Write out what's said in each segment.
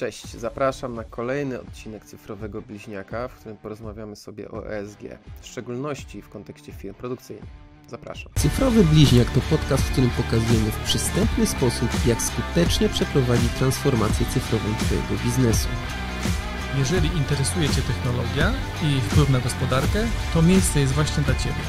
Cześć, zapraszam na kolejny odcinek Cyfrowego Bliźniaka, w którym porozmawiamy sobie o ESG, w szczególności w kontekście firm produkcyjnych. Zapraszam. Cyfrowy Bliźniak to podcast, w którym pokazujemy w przystępny sposób, jak skutecznie przeprowadzić transformację cyfrową Twojego biznesu. Jeżeli interesuje Cię technologia i wpływ na gospodarkę, to miejsce jest właśnie dla Ciebie.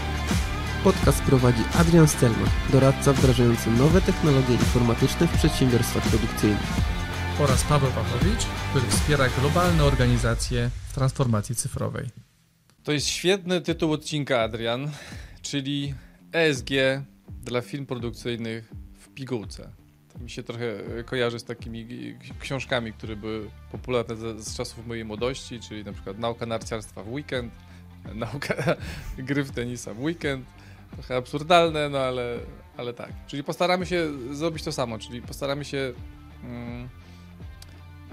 Podcast prowadzi Adrian Stelman, doradca wdrażający nowe technologie informatyczne w przedsiębiorstwach produkcyjnych oraz Paweł Pawłowicz, który wspiera globalne organizacje transformacji cyfrowej. To jest świetny tytuł odcinka, Adrian, czyli ESG dla firm produkcyjnych w pigułce. To mi się trochę kojarzy z takimi książkami, które były popularne z, z czasów mojej młodości, czyli na przykład Nauka narciarstwa w weekend, Nauka gry w tenisa w weekend. Trochę absurdalne, no ale, ale tak. Czyli postaramy się zrobić to samo, czyli postaramy się... Mm,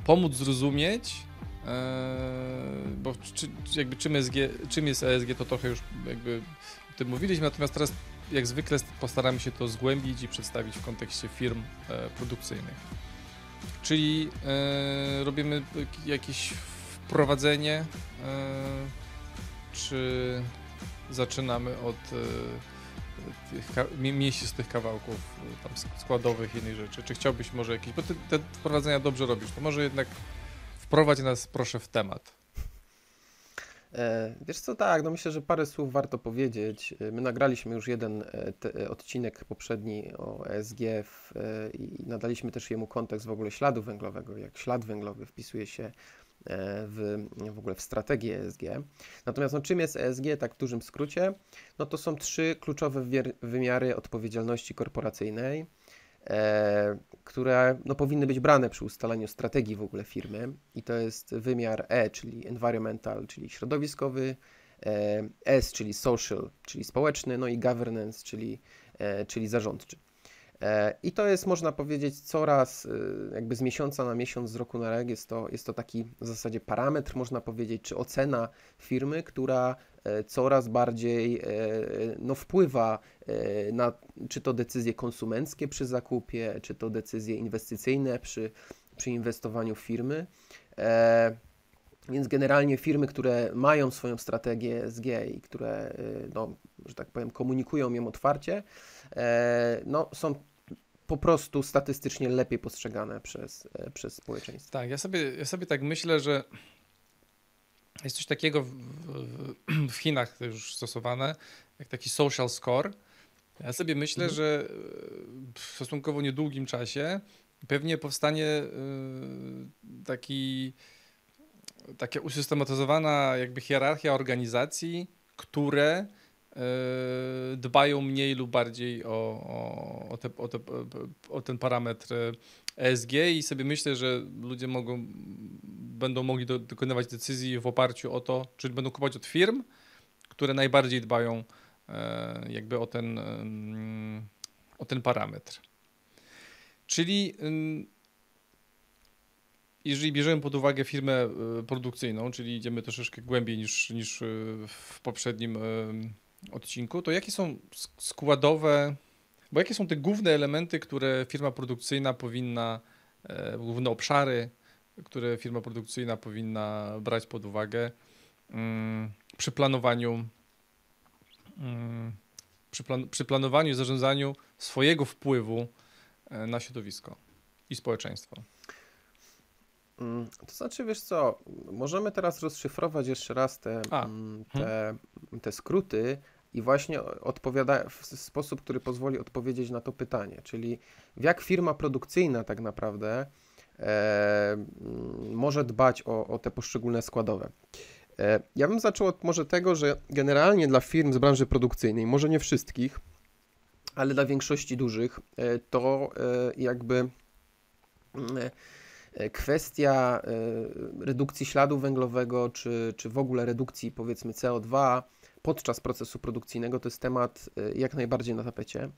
pomóc zrozumieć, e, bo czy, jakby czym, ESG, czym jest ESG, to trochę już jakby o tym mówiliśmy, natomiast teraz jak zwykle postaramy się to zgłębić i przedstawić w kontekście firm e, produkcyjnych. Czyli e, robimy jakieś wprowadzenie, czy zaczynamy od tych mięsistych kawałków y, tam składowych innych rzeczy. Czy chciałbyś może jakieś, bo ty te wprowadzenia dobrze robisz, to może jednak wprowadź nas proszę w temat. E, wiesz co, tak, no myślę, że parę słów warto powiedzieć. E, my nagraliśmy już jeden e, odcinek poprzedni o ESG i nadaliśmy też jemu kontekst w ogóle śladu węglowego, jak ślad węglowy wpisuje się w, w ogóle w strategię ESG. Natomiast no, czym jest ESG, tak w dużym skrócie? No to są trzy kluczowe wymiary odpowiedzialności korporacyjnej, e, które no, powinny być brane przy ustalaniu strategii w ogóle firmy. I to jest wymiar E, czyli environmental, czyli środowiskowy, e, S, czyli social, czyli społeczny, no i governance, czyli, e, czyli zarządczy. E, I to jest, można powiedzieć, coraz e, jakby z miesiąca na miesiąc, z roku na rok jest to, jest to taki w zasadzie parametr, można powiedzieć, czy ocena firmy, która e, coraz bardziej no, wpływa na czy to decyzje konsumenckie przy zakupie, czy to decyzje inwestycyjne przy, przy inwestowaniu firmy. Więc generalnie firmy, które mają swoją strategię SG i które, no, że tak powiem, komunikują ją otwarcie, no, są po prostu statystycznie lepiej postrzegane przez, e, przez społeczeństwo. Tak, ja sobie, ja sobie tak myślę, że jest coś takiego w, w, w Chinach już stosowane, jak taki social score. Ja sobie myślę, mhm. że w stosunkowo niedługim czasie pewnie powstanie e, taki, taka usystematyzowana jakby hierarchia organizacji, które E, dbają mniej lub bardziej o, o, te, o, te, o, ten parametr ESG i sobie myślę, że ludzie mogą, będą mogli do, dokonywać decyzji w oparciu o to, czy będą kupować od firm, które najbardziej dbają e, jakby o ten, o ten parametr. Czyli jeżeli bierzemy pod uwagę firmę e, produkcyjną, czyli idziemy troszeczkę głębiej niż, niż w poprzednim odcinku, to jakie są składowe, bo jakie są te główne elementy, które firma produkcyjna powinna, e, główne obszary, które firma produkcyjna powinna brać pod uwagę mm, przy planowaniu, mm, przy, plan, przy planowaniu i zarządzaniu swojego wpływu e, na środowisko i społeczeństwo. Mm, to znaczy, wiesz co, możemy teraz rozszyfrować jeszcze raz te, mm, te, hmm. te skróty i właśnie odpowiada w sposób, który pozwoli odpowiedzieć na to pytanie, czyli jak firma produkcyjna tak naprawdę e, mm, może dbać o, o te poszczególne składowe. E, ja bym zaczął od może tego, że generalnie dla firm z branży produkcyjnej, może nie wszystkich, ale dla większości dużych, e, to e, jakby E, kwestia e, redukcji śladu węglowego, czy, czy w ogóle redukcji powiedzmy CO2 podczas procesu produkcyjnego to jest temat e, jak najbardziej na tapecie.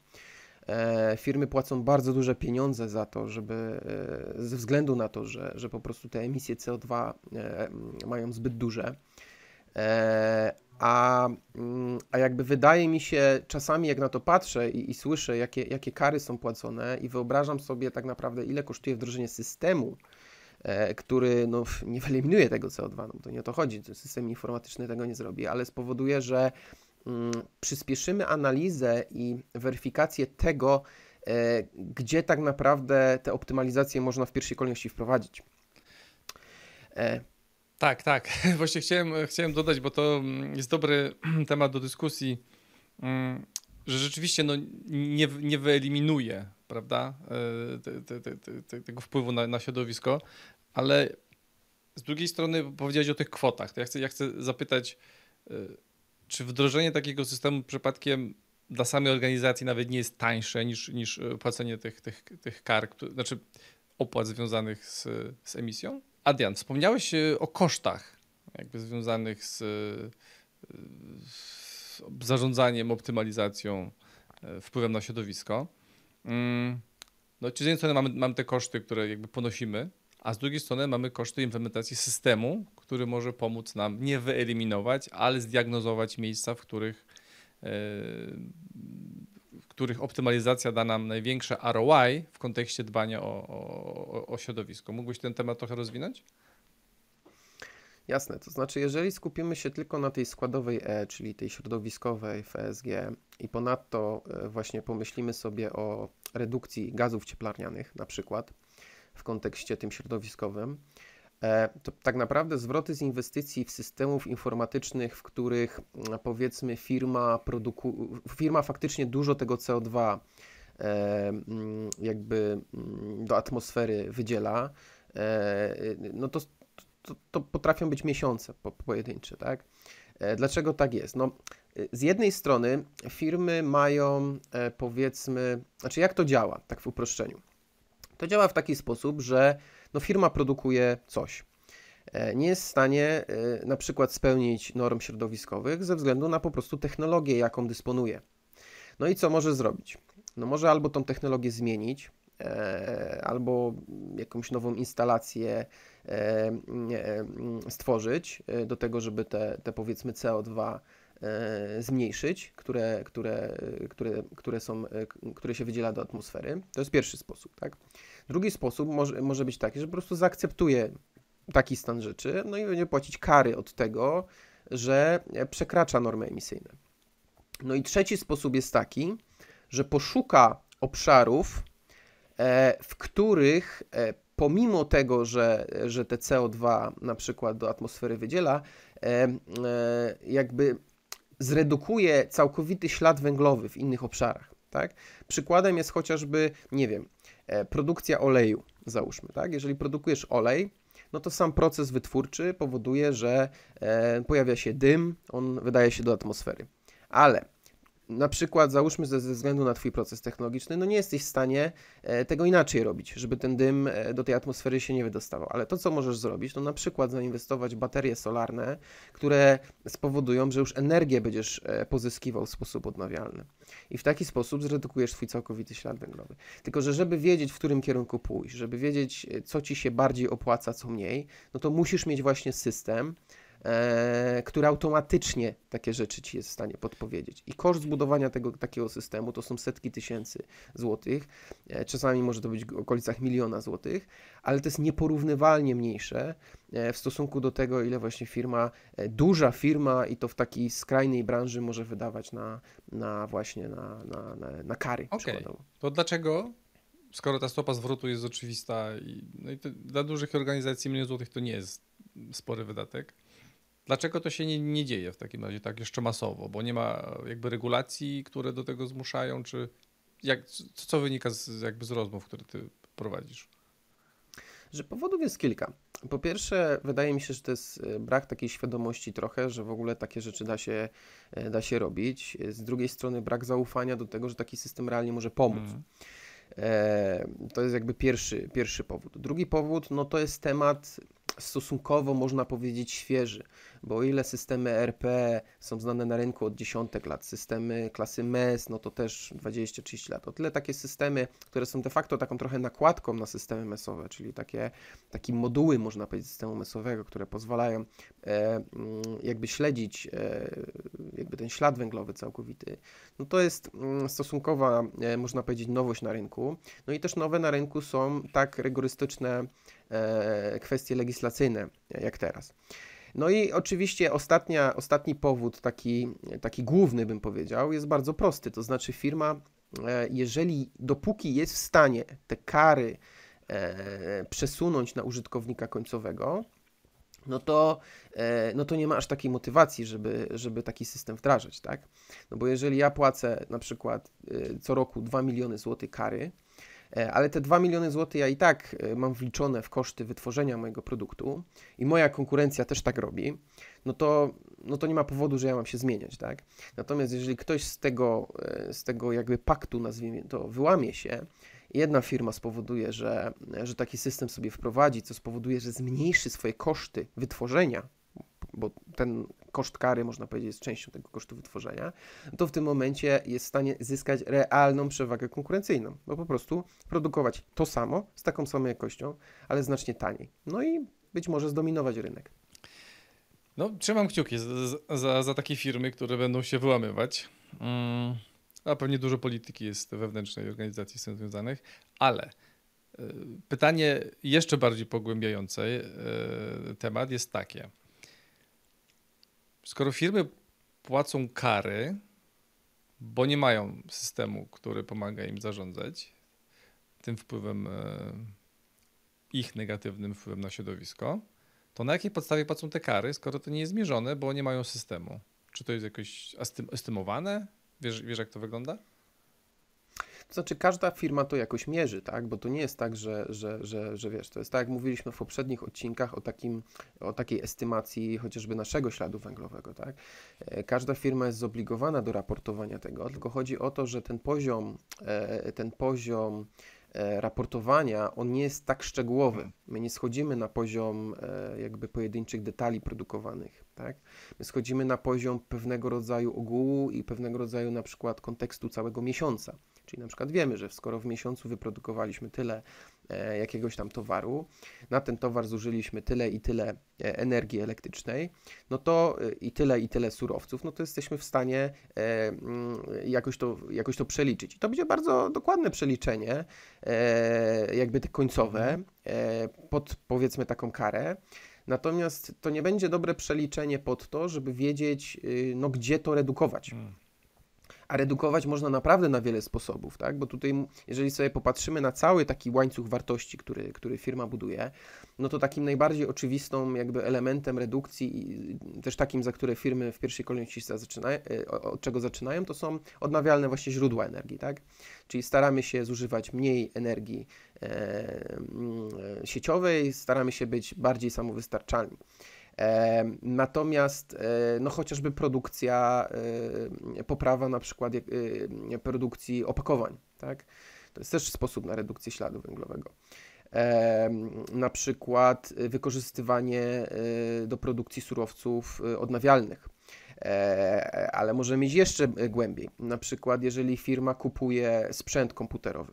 Firmy płacą bardzo duże pieniądze za to, żeby ze względu na to, że, że po prostu te emisje CO2 mają zbyt duże. A, mm, a jakby wydaje mi się, czasami jak na to patrzę i, i, słyszę, jakie, jakie kary są płacone, i wyobrażam sobie tak naprawdę, ile kosztuje wdrożenie systemu e, który no, nie wyeliminuje tego CO2, no, to nie o to chodzi, system informatyczny tego nie zrobi, ale spowoduje, że mm, przyspieszymy analizę i weryfikację tego, e, gdzie tak naprawdę te optymalizacje można w pierwszej kolejności wprowadzić. E, tak, tak. Właśnie chciałem, chciałem dodać, bo to mm, jest dobry temat do dyskusji, mm, że rzeczywiście no, nie, nie wyeliminuje prawda, e, te, te, te, tego wpływu na, na środowisko, ale z drugiej strony powiedziałeś o tych kwotach. To ja chcę, ja chcę zapytać, e, czy wdrożenie takiego systemu przypadkiem dla samej organizacji nawet nie jest tańsze niż, niż płacenie tych, tych, tych kar, znaczy opłat związanych z, z emisją? Adrian, wspomniałeś e, o kosztach jakby związanych z, z zarządzaniem, optymalizacją, e, wpływem na środowisko. Mm, no, z jednej strony mamy, mamy te koszty, które jakby ponosimy, a z drugiej strony mamy koszty implementacji systemu, który może pomóc nam nie wyeliminować, ale zdiagnozować miejsca, w których, e, w których optymalizacja da nam największe ROI w kontekście dbania o, o, o środowisko. Mógłbyś ten temat trochę rozwinąć? Jasne, to znaczy, jeżeli skupimy się tylko na tej składowej E, czyli tej środowiskowej w ESG i ponadto e, właśnie pomyślimy sobie o redukcji gazów cieplarnianych, na przykład w kontekście tym środowiskowym, e, to tak naprawdę zwroty z inwestycji w systemów informatycznych, w których mm, powiedzmy firma, produku, firma faktycznie dużo tego CO2 mm, jakby mm, do atmosfery wydziela, no to to, to potrafią być miesiące po, pojedyncze, tak? E, dlaczego tak jest? No, e, z jednej strony firmy mają e, powiedzmy, znaczy jak to działa, tak w uproszczeniu? To działa w taki sposób, że no, firma produkuje coś. Nie jest w stanie na przykład spełnić norm środowiskowych ze względu na po prostu technologię, jaką dysponuje. No i co może zrobić? No może albo tą technologię zmienić, albo jakąś nową instalację E, e, stworzyć e, do tego, żeby te, te powiedzmy CO2 zmniejszyć, które, które, które, które, są, które się wydziela do atmosfery. To jest pierwszy sposób. Tak? Drugi sposób może, może być taki, że po prostu zaakceptuje taki stan rzeczy, no i będzie płacić kary od tego, że przekracza normy emisyjne. No i trzeci sposób jest taki, że poszuka obszarów, w których pomimo tego, że, że te CO2 na przykład do atmosfery wydziela, e, e, jakby zredukuje całkowity ślad węglowy w innych obszarach. Tak? Przykładem jest chociażby, nie wiem, e, produkcja oleju, załóżmy. Tak? Jeżeli produkujesz olej, no to sam proces wytwórczy powoduje, że pojawia się dym, on wydaje się do atmosfery. Ale na przykład załóżmy ze, ze względu na Twój proces technologiczny, no nie jesteś w stanie e, tego inaczej robić, żeby ten dym e, do tej atmosfery się nie wydostawał. Ale to, co możesz zrobić, to na przykład zainwestować w baterie solarne, które spowodują, że już energię będziesz e, pozyskiwał w sposób odnawialny. I w taki sposób zredukujesz Twój całkowity ślad węglowy. Tylko, że żeby wiedzieć, w którym kierunku pójść, żeby wiedzieć, co Ci się bardziej opłaca, co mniej, no to musisz mieć właśnie system, e, który automatycznie takie rzeczy ci jest w stanie podpowiedzieć. I koszt zbudowania tego takiego systemu to są setki tysięcy złotych, e, czasami może to być w okolicach miliona złotych, ale to jest nieporównywalnie mniejsze e, w stosunku do tego, ile właśnie firma, e, duża firma i to w takiej skrajnej branży może wydawać na, na właśnie na, na, na, na kary okay. To dlaczego skoro ta stopa zwrotu jest oczywista i, no i dla dużych organizacji milion złotych to nie jest spory wydatek, Dlaczego to się nie, nie dzieje w takim razie tak jeszcze masowo? Bo nie ma jakby regulacji, które do tego zmuszają, czy jak, co wynika z, jakby z rozmów, które ty prowadzisz? Że powodów jest kilka. Po pierwsze, wydaje mi się, że to jest e, brak takiej świadomości trochę, że w ogóle takie rzeczy da się, e, da się robić. Z drugiej strony, brak zaufania do tego, że taki system realnie może pomóc. Mm. to jest jakby pierwszy, pierwszy powód. Drugi powód, no to jest temat stosunkowo można powiedzieć świeży, bo o ile systemy RP są znane na rynku od dziesiątek lat, systemy klasy MES, no to też 20-30 lat, o tyle takie systemy, które są de facto taką trochę nakładką na systemy MESowe, czyli takie, takie moduły, można powiedzieć, systemu MESowego, które pozwalają e, mm, jakby śledzić e, jakby ten ślad węglowy całkowity, no to jest mm, stosunkowa, e, można powiedzieć, nowość na rynku. No i też nowe na rynku są tak rygorystyczne kwestie legislacyjne jak teraz. No i oczywiście ostatnia, ostatni powód, taki, taki główny bym powiedział, jest bardzo prosty. To znaczy firma, e, jeżeli dopóki jest w stanie te kary e, przesunąć na użytkownika końcowego, no to, e, no to nie ma aż takiej motywacji, żeby, żeby taki system wdrażać, tak? No bo jeżeli ja płacę na przykład co roku 2 miliony złotych kary, E, ale te 2 miliony złotych ja i tak e, mam wliczone w koszty wytworzenia mojego produktu i moja konkurencja też tak robi, no to, no to nie ma powodu, że ja mam się zmieniać, tak? Natomiast jeżeli ktoś z tego, e, z tego jakby paktu, nazwijmy to, wyłamie się, jedna firma spowoduje, że, że taki system sobie wprowadzi, co spowoduje, że zmniejszy swoje koszty wytworzenia bo ten koszt kary, można powiedzieć, jest częścią tego kosztu wytworzenia, to w tym momencie jest w stanie zyskać realną przewagę konkurencyjną, bo po prostu produkować to samo, z taką samą jakością, ale znacznie taniej. No i być może zdominować rynek. No, trzymam kciuki za, za, za takie firmy, które będą się wyłamywać. Mm, a pewnie dużo polityki jest wewnętrznej organizacji z tym związanych, ale y, pytanie jeszcze bardziej pogłębiające y, temat jest takie skoro firmy płacą kary, bo nie mają systemu, który pomaga im zarządzać tym wpływem, e, ich negatywnym wpływem na środowisko, to na jakiej podstawie płacą te kary, skoro to nie jest zmierzone, bo nie mają systemu? Czy to jest jakoś estymowane? Wiesz, wiesz jak to wygląda? To znaczy, każda firma to jakoś mierzy, tak? Bo to nie jest tak, że, że, że, że wiesz, to jest tak, jak mówiliśmy w poprzednich odcinkach o, takim, o takiej estymacji chociażby naszego śladu węglowego, tak? E, każda firma jest zobligowana do raportowania tego, tylko chodzi o to, że ten poziom, e, ten poziom e, raportowania, on nie jest tak szczegółowy. My nie schodzimy na poziom jakby pojedynczych detali produkowanych, tak? My schodzimy na poziom pewnego rodzaju ogółu i pewnego rodzaju na przykład kontekstu całego miesiąca. Czyli na przykład wiemy, że skoro w miesiącu wyprodukowaliśmy tyle e, jakiegoś tam towaru, na ten towar zużyliśmy tyle i tyle e, energii elektrycznej, no to e, i tyle i tyle surowców, no to jesteśmy w stanie mm, jakoś to, jakoś to przeliczyć. I to będzie bardzo dokładne przeliczenie, jakby te końcowe, pod powiedzmy taką karę. Natomiast to nie będzie dobre przeliczenie pod to, żeby wiedzieć, y, no gdzie to redukować. A redukować można naprawdę na wiele sposobów, tak? Bo tutaj, jeżeli sobie popatrzymy na cały taki łańcuch wartości, który, który firma buduje, no to takim najbardziej oczywistą jakby elementem redukcji też takim, za które firmy w pierwszej kolejności zaczynają, e, od czego zaczynają, to są odnawialne właśnie źródła energii, tak? Czyli staramy się zużywać mniej energii e, mm, sieciowej, staramy się być bardziej samowystarczalni. Natomiast e, no chociażby produkcja, e, poprawa na przykład e, produkcji opakowań, tak? To jest też sposób na redukcję śladu węglowego. Na przykład wykorzystywanie do produkcji surowców odnawialnych. Ale możemy iść jeszcze głębiej. Na przykład, jeżeli firma kupuje sprzęt komputerowy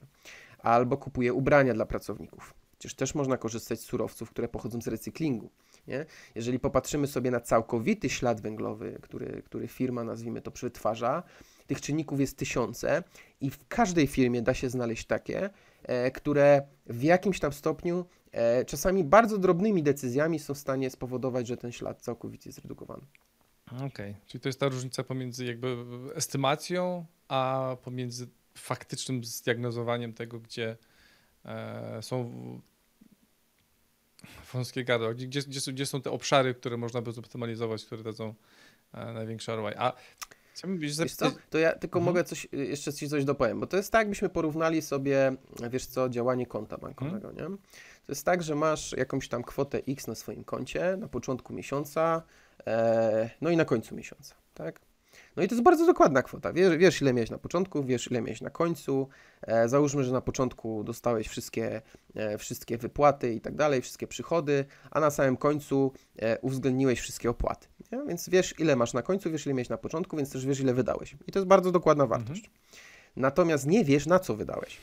albo kupuje ubrania dla pracowników. Przecież też można korzystać z surowców, które pochodzą z recyklingu. Nie? Jeżeli popatrzymy sobie na całkowity ślad węglowy, który, który firma, nazwijmy to, przetwarza, tych czynników jest tysiące i w każdej firmie da się znaleźć takie, e, które w jakimś tam stopniu, e, czasami bardzo drobnymi decyzjami są w stanie spowodować, że ten ślad całkowicie jest zredukowany. Okej, okay. czyli to jest ta różnica pomiędzy jakby estymacją, a pomiędzy faktycznym zdiagnozowaniem tego, gdzie e, są wąskie gardła, gdzie, gdzie, gdzie, są, te obszary, które można by zoptymalizować, które dadzą e, największy ROI. A chciałbym wiesz, co? To ja tylko mhm. mogę coś, jeszcze ci coś dopowiem, bo to jest tak, jakbyśmy porównali sobie, wiesz co, działanie konta bankowego, mhm. nie? To jest tak, że masz jakąś tam kwotę X na swoim koncie na początku miesiąca, e, no i na końcu miesiąca, tak? No i to jest bardzo dokładna kwota. Wiesz, wiesz ile miałeś na początku, wiesz, ile miałeś na końcu. E, załóżmy, że na początku dostałeś wszystkie, e, wszystkie wypłaty i tak dalej, wszystkie przychody, a na samym końcu e, uwzględniłeś wszystkie opłaty. Nie? Więc wiesz, ile masz na końcu, wiesz, ile miałeś na początku, więc też wiesz, ile wydałeś. I to jest bardzo dokładna wartość. Mhm. Natomiast nie wiesz, na co wydałeś.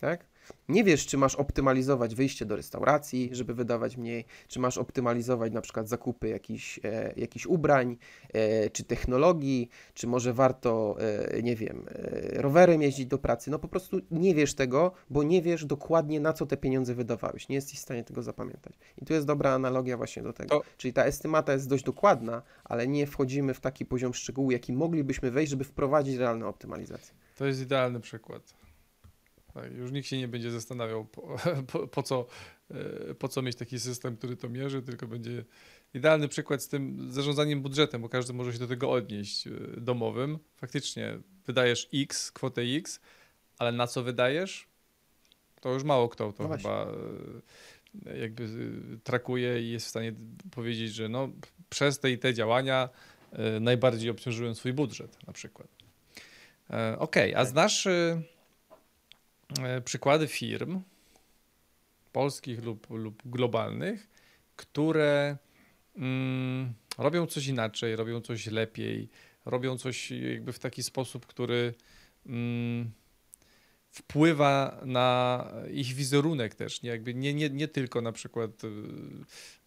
Tak? Nie wiesz, czy masz optymalizować wyjście do restauracji, żeby wydawać mniej, czy masz optymalizować na przykład zakupy jakichś, e, jakichś ubrań, e, czy technologii, czy może warto, e, nie wiem, e, rowerem jeździć do pracy. No po prostu nie wiesz tego, bo nie wiesz dokładnie na co te pieniądze wydawałeś. Nie jesteś w stanie tego zapamiętać. I tu jest dobra analogia właśnie do tego. To- Czyli ta estymata jest dość dokładna, ale nie wchodzimy w taki poziom szczegółu, jaki moglibyśmy wejść, żeby wprowadzić realną optymalizację. To jest idealny przykład. Tak, już nikt się nie będzie zastanawiał, po, po, po, co, e, po co mieć taki system, który to mierzy, tylko będzie idealny przykład z tym zarządzaniem budżetem, bo każdy może się do tego odnieść e, domowym. Faktycznie wydajesz X, kwotę X, ale na co wydajesz? To już mało kto to No chyba e, jakby trakuje i jest w stanie powiedzieć, że no, przez te i te działania najbardziej obciążyłem swój budżet na przykład. Okej, a Tak. znasz przykłady firm polskich lub, lub globalnych, które mm, robią coś inaczej, robią coś lepiej, robią coś jakby w taki sposób, który mm, wpływa na ich wizerunek też. Nie, jakby nie, nie, nie tylko na przykład y,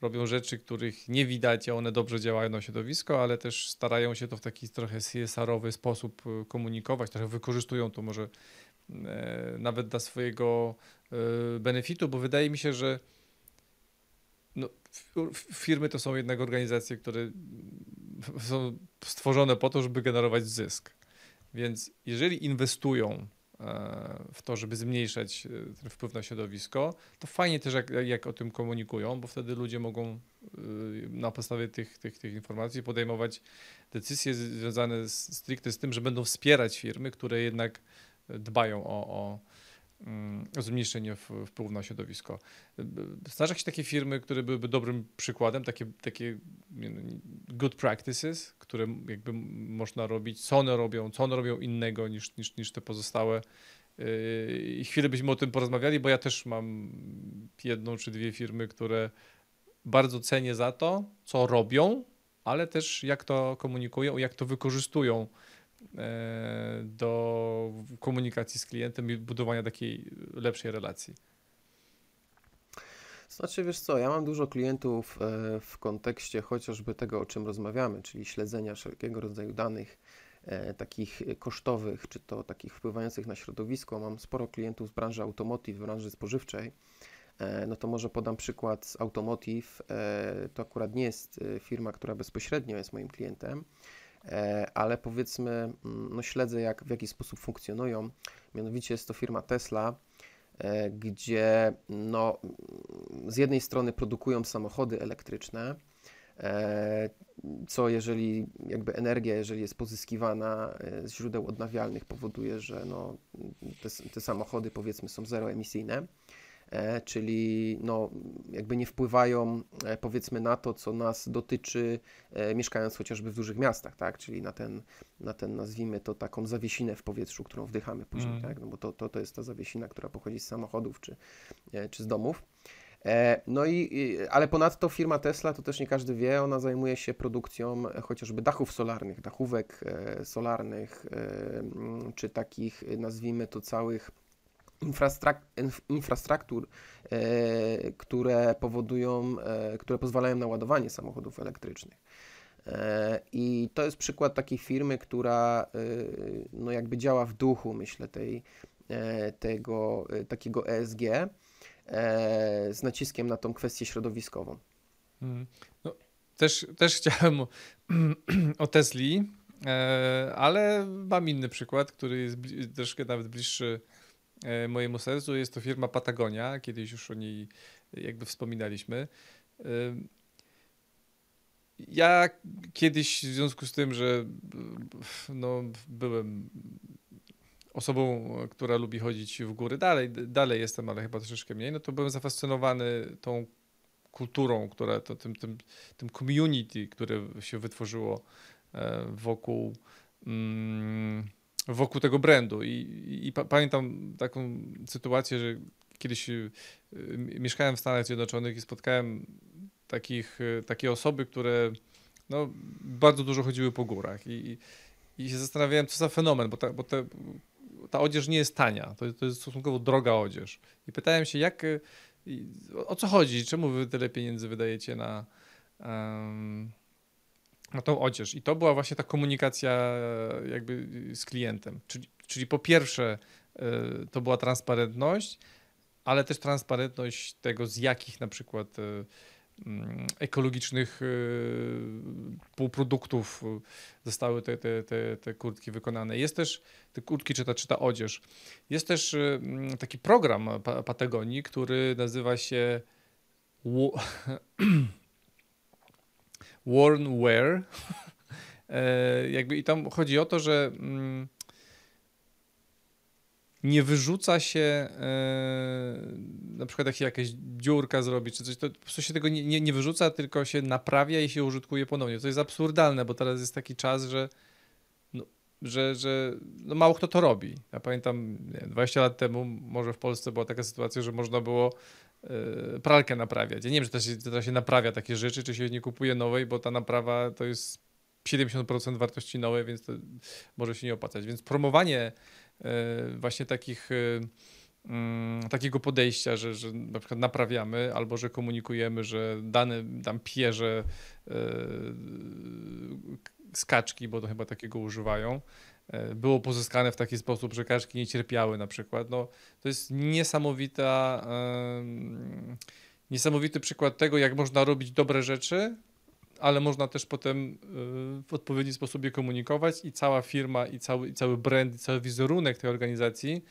robią rzeczy, których nie widać, a one dobrze działają na środowisko, ale też starają się to w taki trochę CSR-owy sposób y, komunikować, trochę wykorzystują to może e, nawet dla swojego e, benefitu, bo wydaje mi się, że no, firmy to są jednak organizacje, które są stworzone po to, żeby generować zysk. Więc jeżeli inwestują e, w to, żeby zmniejszać e, ten wpływ na środowisko, to fajnie też jak, jak o tym komunikują, bo wtedy ludzie mogą e, na podstawie tych, tych, tych informacji podejmować decyzje związane z, stricte z tym, że będą wspierać firmy, które jednak dbają o, o, mm, zmniejszenie wpływu na środowisko. Znasz jakieś takie firmy, które byłyby dobrym przykładem, takie, takie good practices, które jakby można robić, co one robią, co one robią innego niż, niż, niż te pozostałe. Yy, I chwilę byśmy o tym porozmawiali, bo ja też mam jedną czy dwie firmy, które bardzo cenię za to, co robią, ale też jak to komunikują, jak to wykorzystują do komunikacji z klientem i budowania takiej lepszej relacji. Znaczy, wiesz co, ja mam dużo klientów e, w kontekście chociażby tego, o czym rozmawiamy, czyli śledzenia wszelkiego rodzaju danych e, takich kosztowych, czy to takich wpływających na środowisko. Mam sporo klientów z branży automotive, branży spożywczej. E, No to może podam przykład z automotive. E, To akurat nie jest e, firma, która bezpośrednio jest moim klientem, e, ale powiedzmy, mm, no śledzę jak, w jaki sposób funkcjonują. Mianowicie jest to firma Tesla, e, gdzie no, z jednej strony produkują samochody elektryczne, e, co jeżeli jakby energia, jeżeli jest pozyskiwana e, z źródeł odnawialnych, powoduje, że no, te, te samochody powiedzmy są zeroemisyjne, e, czyli no, jakby nie wpływają e, powiedzmy na to, co nas dotyczy e, mieszkając chociażby w dużych miastach, tak? czyli na ten, na ten nazwijmy to taką zawiesinę w powietrzu, którą wdychamy później, Mhm. tak? no bo to, to, to jest ta zawiesina, która pochodzi z samochodów czy, e, czy z domów. E, No i, ale ponadto firma Tesla, to też nie każdy wie, ona zajmuje się produkcją e, chociażby dachów solarnych, dachówek e, solarnych, e, mm, czy takich, e, nazwijmy to, całych infrastruktur, e, które powodują, e, które pozwalają na ładowanie samochodów elektrycznych. E, I to jest przykład takiej firmy, która no jakby działa w duchu, myślę, tej, tego takiego ESG z naciskiem na tą kwestię środowiskową. Mm. No, też, też chciałem o, o Tesli, ale mam inny przykład, który jest troszkę nawet bliższy mojemu sercu. Jest to firma Patagonia. Kiedyś już o niej jakby wspominaliśmy. E, Ja kiedyś w związku z tym, że no, byłem osobą, która lubi chodzić w góry, dalej, dalej jestem, ale chyba troszeczkę mniej, no to byłem zafascynowany tą kulturą, która to tym, tym, tym community, które się wytworzyło e, wokół, mm, wokół tego brandu. I, i, i pa, pamiętam taką sytuację, że kiedyś y, y, mieszkałem w Stanach Zjednoczonych i spotkałem takich, y, takie osoby, które no, bardzo dużo chodziły po górach i, i, się zastanawiałem, co za fenomen, bo, ta, bo te ta odzież nie jest tania, to, to jest stosunkowo droga odzież. I pytałem się, jak, o co chodzi, czemu wy tyle pieniędzy wydajecie na, na tą odzież. I to była właśnie ta komunikacja jakby z klientem. Czyli, czyli po pierwsze to była transparentność, ale też transparentność tego, z jakich na przykład Mm, ekologicznych półproduktów zostały te, te, te, te kurtki wykonane. Jest też, te kurtki czy ta, czy ta odzież. Jest też mm, taki program Patagonii, który nazywa się Worn Wear. E, jakby i tam chodzi o to, że mm, nie wyrzuca się e, na przykład jak się jakaś dziurka zrobi czy coś, to po prostu się tego nie, nie, nie, wyrzuca, tylko się naprawia i się użytkuje ponownie. To jest absurdalne, bo teraz jest taki czas, że no, że, że no mało kto to robi. Ja pamiętam nie, 20 lat temu może w Polsce była taka sytuacja, że można było pralkę naprawiać. Ja nie wiem, czy to się, to się naprawia takie rzeczy, czy się nie kupuje nowej, bo ta naprawa to jest 70% wartości nowej, więc to może się nie opłacać. Więc promowanie E, właśnie takich e, mm, takiego podejścia, że, że na przykład naprawiamy albo że komunikujemy, że dany tam pierze skaczki, bo to chyba takiego używają, było pozyskane w taki sposób, że kaczki nie cierpiały na przykład. No, to jest niesamowita, niesamowity przykład tego, jak można robić dobre rzeczy, ale można też potem y, w odpowiedni sposób je komunikować i cała firma, i cały, i cały brand, i cały wizerunek tej organizacji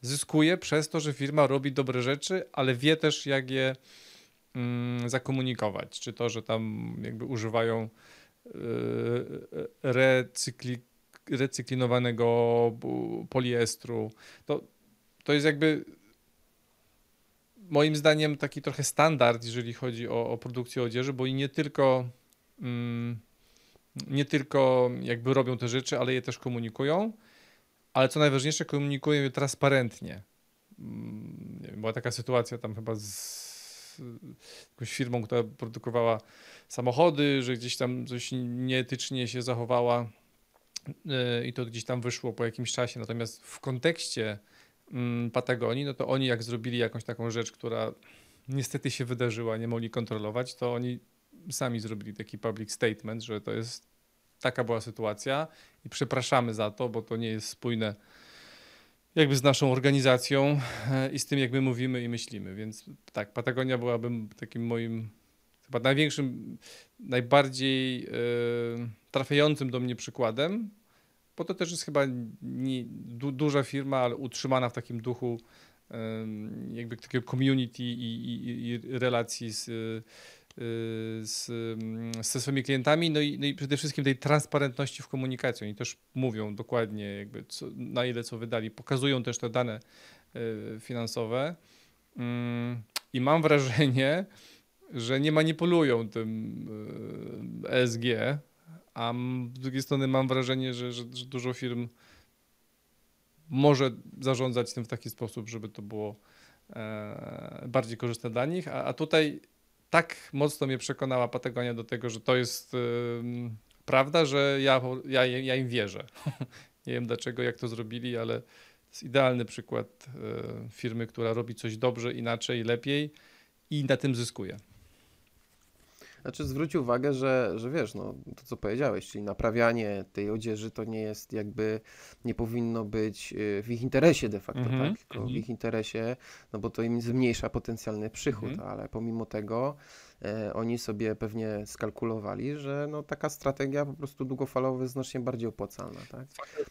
zyskuje przez to, że firma robi dobre rzeczy, ale wie też, jak je mm, zakomunikować. Czy to, że tam jakby używają y, recykli, recyklinowanego poliestru. To, to jest jakby moim zdaniem taki trochę standard, jeżeli chodzi o, o produkcję odzieży, bo i nie tylko Mm, nie tylko jakby robią te rzeczy, ale je też komunikują, ale co najważniejsze, komunikują je transparentnie. Mm, była taka sytuacja tam chyba z jakąś firmą, która produkowała samochody, że gdzieś tam coś nieetycznie się zachowała i to gdzieś tam wyszło po jakimś czasie. Natomiast w kontekście mm, Patagonii, no to oni jak zrobili jakąś taką rzecz, która niestety się wydarzyła, nie mogli kontrolować, to oni sami zrobili taki public statement, że to jest taka była sytuacja i przepraszamy za to, bo to nie jest spójne jakby z naszą organizacją e, i z tym, jak my mówimy i myślimy. Więc tak, Patagonia byłaby takim moim chyba największym, najbardziej yy, trafiającym do mnie przykładem, bo to też jest chyba nie, du, duża firma, ale utrzymana w takim duchu yy, jakby takiego community i, i, i relacji z, z, ze swoimi klientami, no i, no i przede wszystkim tej transparentności w komunikacji. Oni też mówią dokładnie, jakby co, na ile co wydali, pokazują też te dane e, finansowe. Mm, I mam wrażenie, że nie manipulują tym ESG, a z drugiej strony mam wrażenie, że, że, że dużo firm może zarządzać tym w taki sposób, żeby to było e, bardziej korzystne dla nich, a, a tutaj tak mocno mnie przekonała Patagonia do tego, że to jest yy, prawda, że ja, ja, ja im wierzę. Nie wiem dlaczego, jak to zrobili, ale to jest idealny przykład firmy, która robi coś dobrze, inaczej, lepiej i na tym zyskuje. Znaczy zwróć uwagę, że, że wiesz, no to co powiedziałeś, czyli naprawianie tej odzieży to nie jest jakby, nie powinno być y, w ich interesie de facto, mm -hmm. tak? Tylko w mhm. ich interesie, no bo to im zmniejsza potencjalny przychód, mm -hmm. ale pomimo tego oni sobie pewnie skalkulowali, że no, taka strategia po prostu długofalowo jest znacznie bardziej opłacalna. Tak?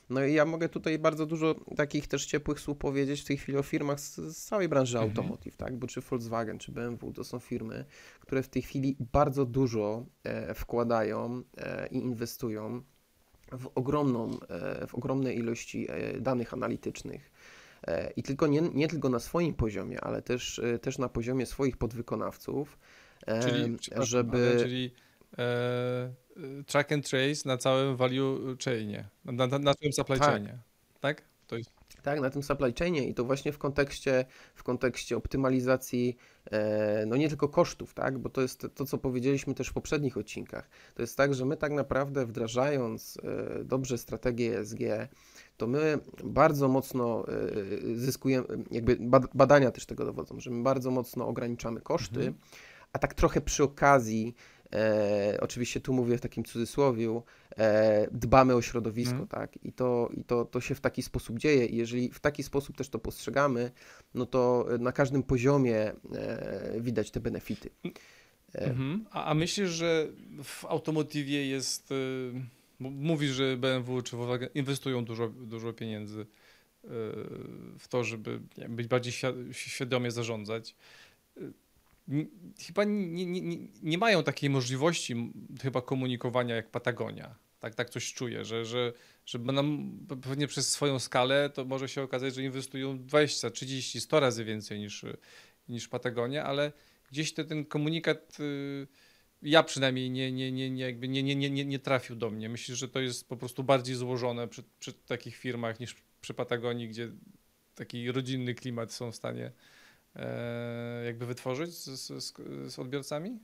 No i ja mogę tutaj bardzo dużo takich też ciepłych słów powiedzieć w tej chwili o firmach z, z całej branży mhm. automotive, tak? bo czy Volkswagen, czy BMW to są firmy, które w tej chwili bardzo dużo e, wkładają e, i inwestują w, ogromną, e, w ogromnej ilości e, danych analitycznych. E, I tylko nie, nie tylko na swoim poziomie, ale też, też na poziomie swoich podwykonawców, Czyli, żeby... czyli e, track and trace na całym value chainie, na, na, na całym supply tak. chainie, tak? To jest... Tak, na tym supply chainie i to właśnie w kontekście, w kontekście optymalizacji e, no nie tylko kosztów, tak? bo to jest to, co powiedzieliśmy też w poprzednich odcinkach. To jest tak, że my tak naprawdę wdrażając e, dobrze strategię ESG, to my bardzo mocno zyskujemy, jakby badania też tego dowodzą, że my bardzo mocno ograniczamy koszty, mhm. A tak trochę przy okazji e, oczywiście tu mówię w takim cudzysłowiu, e, dbamy o środowisko, mm. tak? I, to, i to, to się w taki sposób dzieje. I jeżeli w taki sposób też to postrzegamy, no to na każdym poziomie e, widać te benefity. Mhm. A, a myślisz, że w automotywie jest. Y, mówisz, że BMW czy Volkswagen inwestują dużo, dużo pieniędzy y, w to, żeby być bardziej świadomie zarządzać. Chyba nie, nie, nie mają takiej możliwości chyba komunikowania jak Patagonia. Tak, tak coś czuję, że, że, że nam pewnie przez swoją skalę to może się okazać, że inwestują 20, 30, 100 razy więcej niż, niż Patagonia, ale gdzieś te, ten komunikat y, ja przynajmniej nie, nie, nie, nie, jakby nie, nie, nie, nie trafił do mnie. Myślę, że to jest po prostu bardziej złożone przy, przy takich firmach niż przy Patagonii, gdzie taki rodzinny klimat są w stanie jakby wytworzyć z, z, z odbiorcami?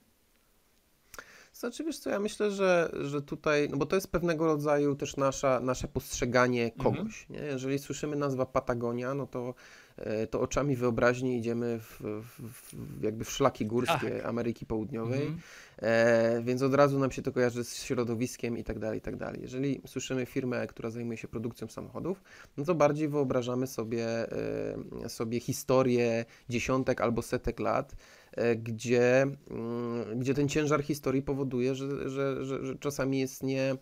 Znaczy, wiesz co, ja myślę, że, że tutaj, no bo to jest pewnego rodzaju też nasza, nasze postrzeganie mhm. kogoś, mhm. nie? Jeżeli słyszymy nazwa Patagonia, no to E, to oczami wyobraźni idziemy w, w, jakby w szlaki górskie Ach. Ameryki Południowej, mm -hmm. e, więc od razu nam się to kojarzy z środowiskiem i tak dalej, i tak dalej. Jeżeli słyszymy firmę, która zajmuje się produkcją samochodów, no to bardziej wyobrażamy sobie, e, sobie historię dziesiątek albo setek lat, e, gdzie, mm, gdzie ten ciężar historii powoduje, że, że, że, że czasami jest nie E,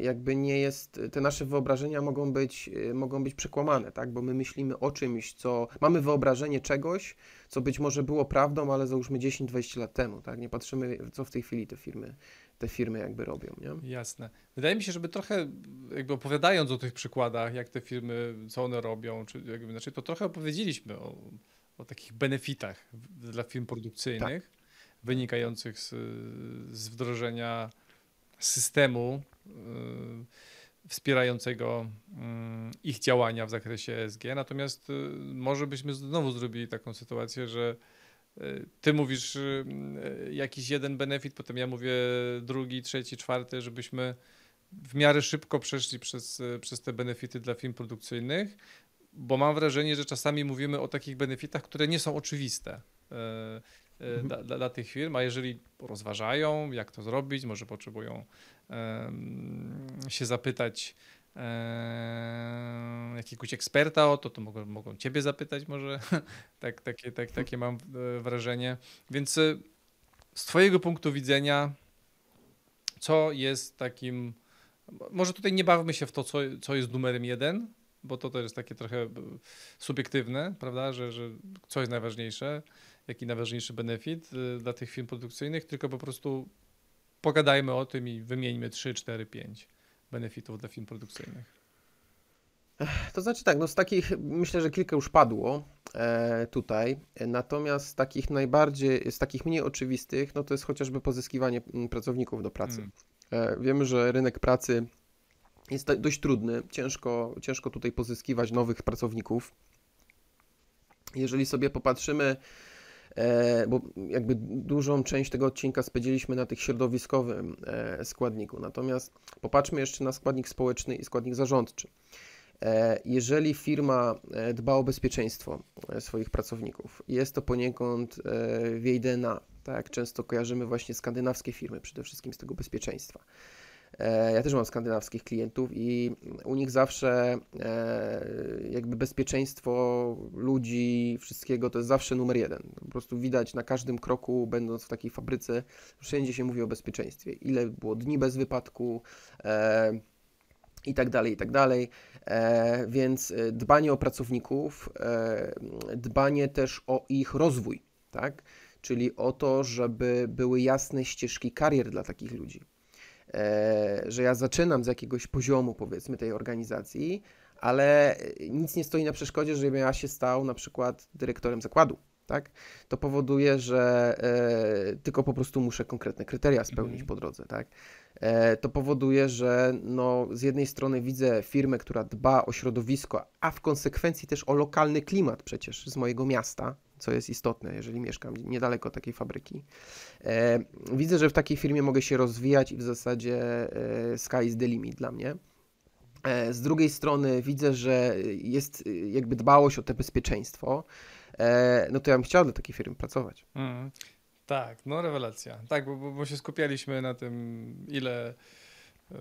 jakby nie jest, te nasze wyobrażenia mogą być, e, mogą być przekłamane, tak? Bo my myślimy o czymś, co, mamy wyobrażenie czegoś, co być może było prawdą, ale załóżmy 10-20 lat temu, tak? Nie patrzymy, co w tej chwili te firmy, te firmy jakby robią, nie? Jasne. Wydaje mi się, żeby trochę jakby opowiadając o tych przykładach, jak te firmy, co one robią, czy jakby, znaczy to trochę opowiedzieliśmy o, o takich benefitach dla firm produkcyjnych, tak. wynikających z, z wdrożenia systemu y, wspierającego y, ich działania w zakresie ESG. Natomiast y, może byśmy znowu zrobili taką sytuację, że ty mówisz jakiś jeden benefit, potem ja mówię drugi, trzeci, czwarty, żebyśmy w miarę szybko przeszli przez, przez te benefity dla firm produkcyjnych, bo mam wrażenie, że czasami mówimy o takich benefitach, które nie są oczywiste. Mhm. Dla, dla, dla, tych firm, a jeżeli rozważają, jak to zrobić, może potrzebują się zapytać jakiegoś eksperta o to, to mogą, mogą ciebie zapytać może, tak, takie, tak, takie mam e, wrażenie. Więc e, z twojego punktu widzenia, co jest takim, może tutaj nie bawmy się w to, co, co jest numerem jeden, bo to też jest takie trochę e, subiektywne, prawda, że, że co jest najważniejsze, jaki najważniejszy benefit dla tych firm produkcyjnych, tylko po prostu pogadajmy o tym i wymieńmy 3, 4, 5 benefitów dla firm produkcyjnych. To znaczy tak, no z takich myślę, że kilka już padło e, tutaj, natomiast z takich najbardziej, z takich mniej oczywistych, no to jest chociażby pozyskiwanie mm, pracowników do pracy. Mm. E, wiemy, że rynek pracy jest dość trudny, ciężko, ciężko tutaj pozyskiwać nowych pracowników. Jeżeli sobie popatrzymy E, bo jakby dużą część tego odcinka spędziliśmy na tych środowiskowym e, składniku. Natomiast popatrzmy jeszcze na składnik społeczny i składnik zarządczy. E, jeżeli firma dba o bezpieczeństwo swoich pracowników, jest to poniekąd w jej DNA, tak często kojarzymy właśnie skandynawskie firmy, przede wszystkim z tego bezpieczeństwa. E, ja też mam skandynawskich klientów i u nich zawsze e, jakby bezpieczeństwo ludzi, wszystkiego to jest zawsze numer jeden. Po prostu widać na każdym kroku, będąc w takiej fabryce, wszędzie się mówi o bezpieczeństwie. Ile było dni bez wypadku e, i tak dalej, i tak dalej. Więc dbanie o pracowników, dbanie też o ich rozwój, tak? Czyli o to, żeby były jasne ścieżki karier dla takich ludzi że ja zaczynam z jakiegoś poziomu, powiedzmy, tej organizacji, ale nic nie stoi na przeszkodzie, żebym ja się stał na przykład dyrektorem zakładu. Tak? To powoduje, że e, tylko po prostu muszę konkretne kryteria spełnić mm. po drodze. Tak? E, to powoduje, że no, z jednej strony widzę firmę, która dba o środowisko, a w konsekwencji też o lokalny klimat przecież z mojego miasta, co jest istotne, jeżeli mieszkam niedaleko takiej fabryki. E, widzę, że w takiej firmie mogę się rozwijać i w zasadzie e, sky is the limit dla mnie. Z drugiej strony widzę, że jest jakby dbałość o to bezpieczeństwo. No to ja bym chciał do takiej firmy pracować. Mm. Tak, no rewelacja. Tak, bo, bo się skupialiśmy na tym, ile e,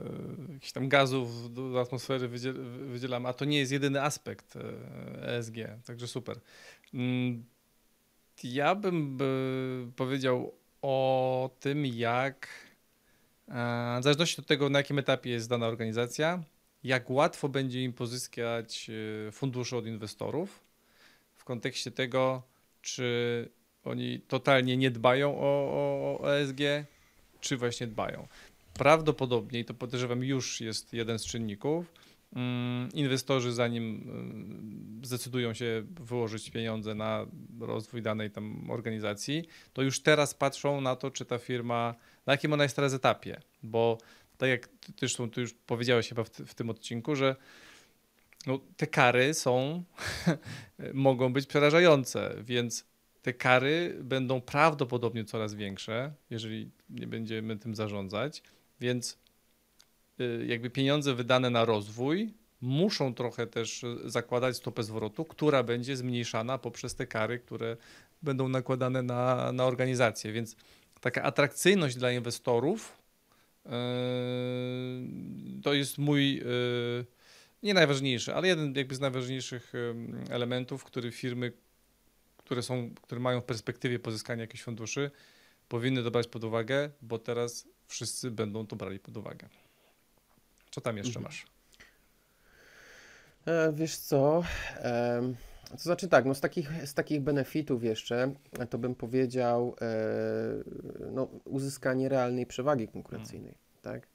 jakichś tam gazów do, atmosfery wydziel, wydzielamy, a to nie jest jedyny aspekt e, ESG, także super. Ja bym powiedział o tym, jak e, w zależności od tego, na jakim etapie jest dana organizacja, jak łatwo będzie im pozyskać e, fundusze od inwestorów w kontekście tego, czy oni totalnie nie dbają o, o, o ESG, czy właśnie dbają. Prawdopodobnie, i to podejrzewam, już jest jeden z czynników. Mm, inwestorzy, zanim mm, zdecydują się wyłożyć pieniądze na rozwój danej tam organizacji, to już teraz patrzą na to, czy ta firma, na jakim ona jest teraz etapie. Bo tak jak ty, zresztą ty już powiedziałeś chyba w, w tym odcinku, że no, te kary są, mogą być przerażające, więc te kary będą prawdopodobnie coraz większe, jeżeli nie będziemy tym zarządzać, więc jakby pieniądze wydane na rozwój muszą trochę też zakładać stopę zwrotu, która będzie zmniejszana poprzez te kary, które będą nakładane na, na organizację. Więc taka atrakcyjność dla inwestorów yy, to jest mój nie najważniejszy, ale jeden jakby z najważniejszych elementów, który firmy które, są, które mają w perspektywie pozyskania jakichś funduszy, powinny to brać pod uwagę, bo teraz wszyscy będą to brali pod uwagę. Co tam jeszcze mhm. masz? E, wiesz co? E, to znaczy tak, no z takich, z takich benefitów jeszcze, to bym powiedział e, no, uzyskanie realnej przewagi konkurencyjnej, hmm. tak?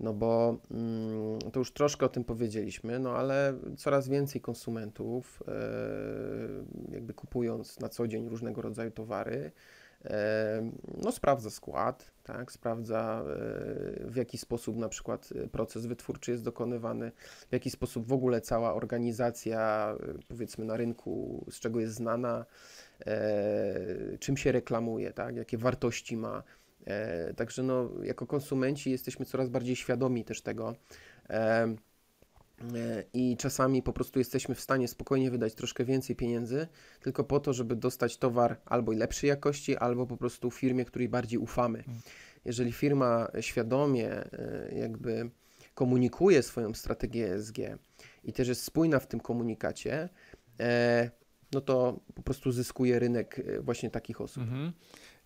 No bo mm, to już troszkę o tym powiedzieliśmy, no ale coraz więcej konsumentów, e, jakby kupując na co dzień różnego rodzaju towary, e, no sprawdza skład, tak, sprawdza e, w jaki sposób na przykład proces wytwórczy jest dokonywany, w jaki sposób w ogóle cała organizacja, powiedzmy na rynku, z czego jest znana, czym się reklamuje, tak, jakie wartości ma, E, także no, jako konsumenci jesteśmy coraz bardziej świadomi też tego. E, e, I czasami po prostu jesteśmy w stanie spokojnie wydać troszkę więcej pieniędzy, tylko po to, żeby dostać towar albo lepszej jakości, albo po prostu firmie, której bardziej ufamy. Mm. Jeżeli firma świadomie jakby komunikuje swoją strategię ESG i też jest spójna w tym komunikacie, no to po prostu zyskuje rynek właśnie takich osób. Mhm.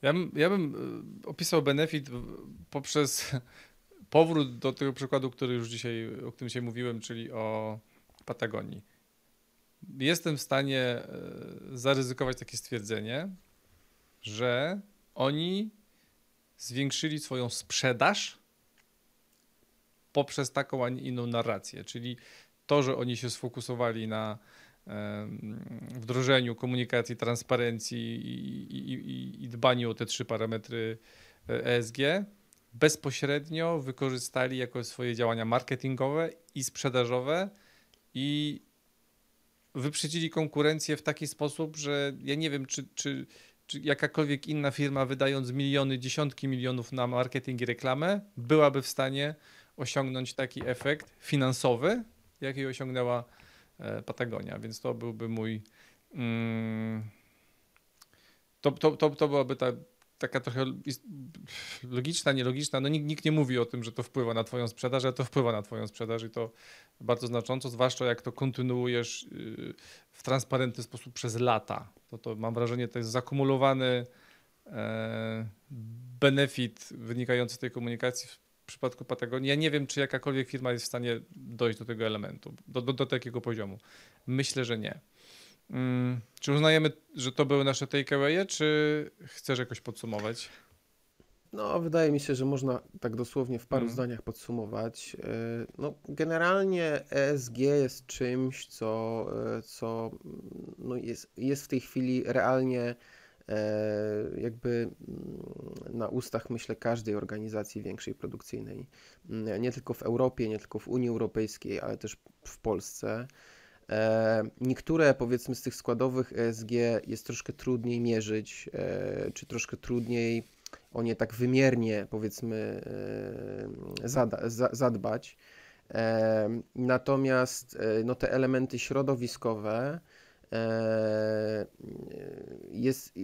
Ja bym, ja bym e, opisał benefit poprzez powrót do tego przykładu, który już dzisiaj, o którym dzisiaj mówiłem, czyli o Patagonii. Jestem w stanie e, zaryzykować takie stwierdzenie, że oni zwiększyli swoją sprzedaż poprzez taką, a nie inną narrację. Czyli to, że oni się sfokusowali na wdrożeniu komunikacji, transparencji i, i, i dbaniu o te trzy parametry ESG, e bezpośrednio wykorzystali jako swoje działania marketingowe i sprzedażowe i wyprzedzili konkurencję w taki sposób, że ja nie wiem, czy, czy, czy jakakolwiek inna firma wydając miliony, dziesiątki milionów na marketing i reklamę byłaby w stanie osiągnąć taki efekt finansowy, jaki osiągnęła E, Patagonia, więc to byłby mój. Mm, to, to, to, to byłaby ta taka trochę logiczna, nielogiczna. No nikt, nikt nie mówi o tym, że to wpływa na Twoją sprzedaż, ale to wpływa na Twoją sprzedaż i to bardzo znacząco, zwłaszcza jak to kontynuujesz y, w transparentny sposób przez lata. To, to mam wrażenie, to jest zakumulowany e, benefit wynikający z tej komunikacji w przypadku Patagonii, ja nie wiem, czy jakakolwiek firma jest w stanie dojść do tego elementu, do, do, do takiego poziomu. Myślę, że nie. Hmm, czy uznajemy, że to były nasze takeawaye, czy chcesz jakoś podsumować? No, wydaje mi się, że można tak dosłownie w paru hmm. zdaniach podsumować. E, no, generalnie ESG jest czymś, co, e, co no jest, jest w tej chwili realnie E, jakby mm, na ustach, myślę, każdej organizacji większej produkcyjnej. Mm, nie tylko w Europie, nie tylko w Unii Europejskiej, ale też w Polsce. E, niektóre, powiedzmy, z tych składowych ESG jest troszkę trudniej mierzyć, e, czy troszkę trudniej o nie tak wymiernie, powiedzmy, zadbać. E, natomiast e, no, te elementy środowiskowe jest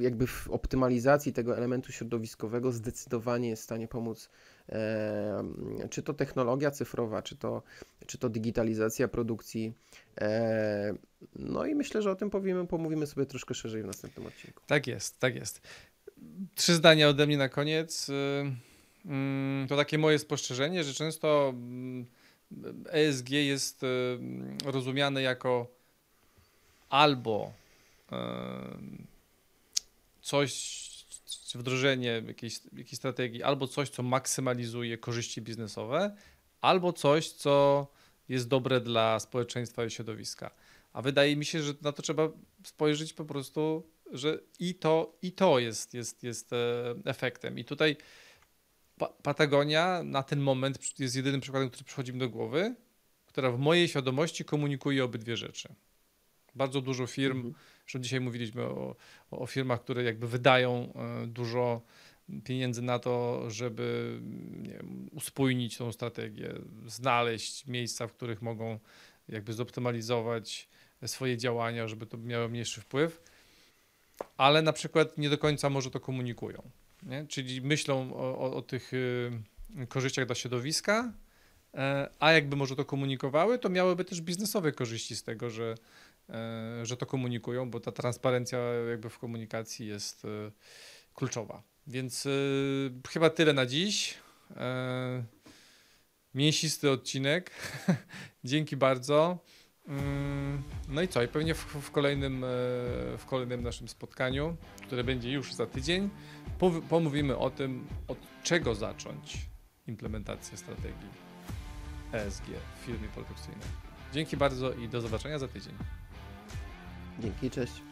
jakby w optymalizacji tego elementu środowiskowego zdecydowanie jest w stanie pomóc czy to technologia cyfrowa, czy to, czy to digitalizacja produkcji. E, no i myślę, że o tym powiemy, pomówimy sobie troszkę szerzej w następnym odcinku. Tak jest, tak jest. Trzy zdania ode mnie na koniec. To takie moje spostrzeżenie, że często ESG jest y, rozumiane jako albo coś, czy wdrożenie jakiejś, jakiejś strategii, albo coś, co maksymalizuje korzyści biznesowe, albo coś, co jest dobre dla społeczeństwa i środowiska. A wydaje mi się, że na to trzeba spojrzeć po prostu, że i to, i to jest, jest, jest e, efektem. I tutaj pa Patagonia na ten moment jest jedynym przykładem, który przychodzi mi do głowy, która w mojej świadomości komunikuje obydwie rzeczy. Bardzo dużo firm, Mhm. że dzisiaj mówiliśmy o, o firmach, które jakby wydają e, dużo pieniędzy na to, żeby wiem, uspójnić tą strategię, znaleźć miejsca, w których mogą jakby zoptymalizować swoje działania, żeby to miało mniejszy wpływ, ale na przykład nie do końca może to komunikują. Nie? Czyli myślą o, o, o tych y, korzyściach dla środowiska, e, a jakby może to komunikowały, to miałyby też biznesowe korzyści z tego, że, że to komunikują, bo ta transparencja jakby w komunikacji jest e, kluczowa. Więc y, chyba tyle na dziś. E, mięsisty odcinek. Dzięki bardzo. Mm, No i co? I pewnie w, w, kolejnym, e, w kolejnym naszym spotkaniu, które będzie już za tydzień, pomówimy o tym, od czego zacząć implementację strategii ESG w firmie produkcyjnej. Dzięki bardzo i do zobaczenia za tydzień. Dzięki, cześć.